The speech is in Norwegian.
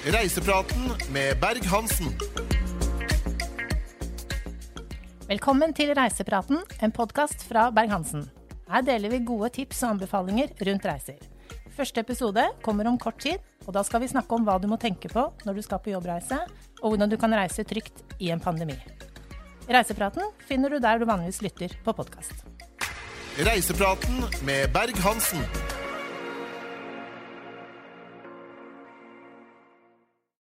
Reisepraten med Berg-Hansen. Velkommen til Reisepraten, en podkast fra Berg-Hansen. Her deler vi gode tips og anbefalinger rundt reiser. Første episode kommer om kort tid, og da skal vi snakke om hva du må tenke på når du skal på jobbreise, og hvordan du kan reise trygt i en pandemi. Reisepraten finner du der du vanligvis lytter på podkast. Reisepraten med Berg-Hansen.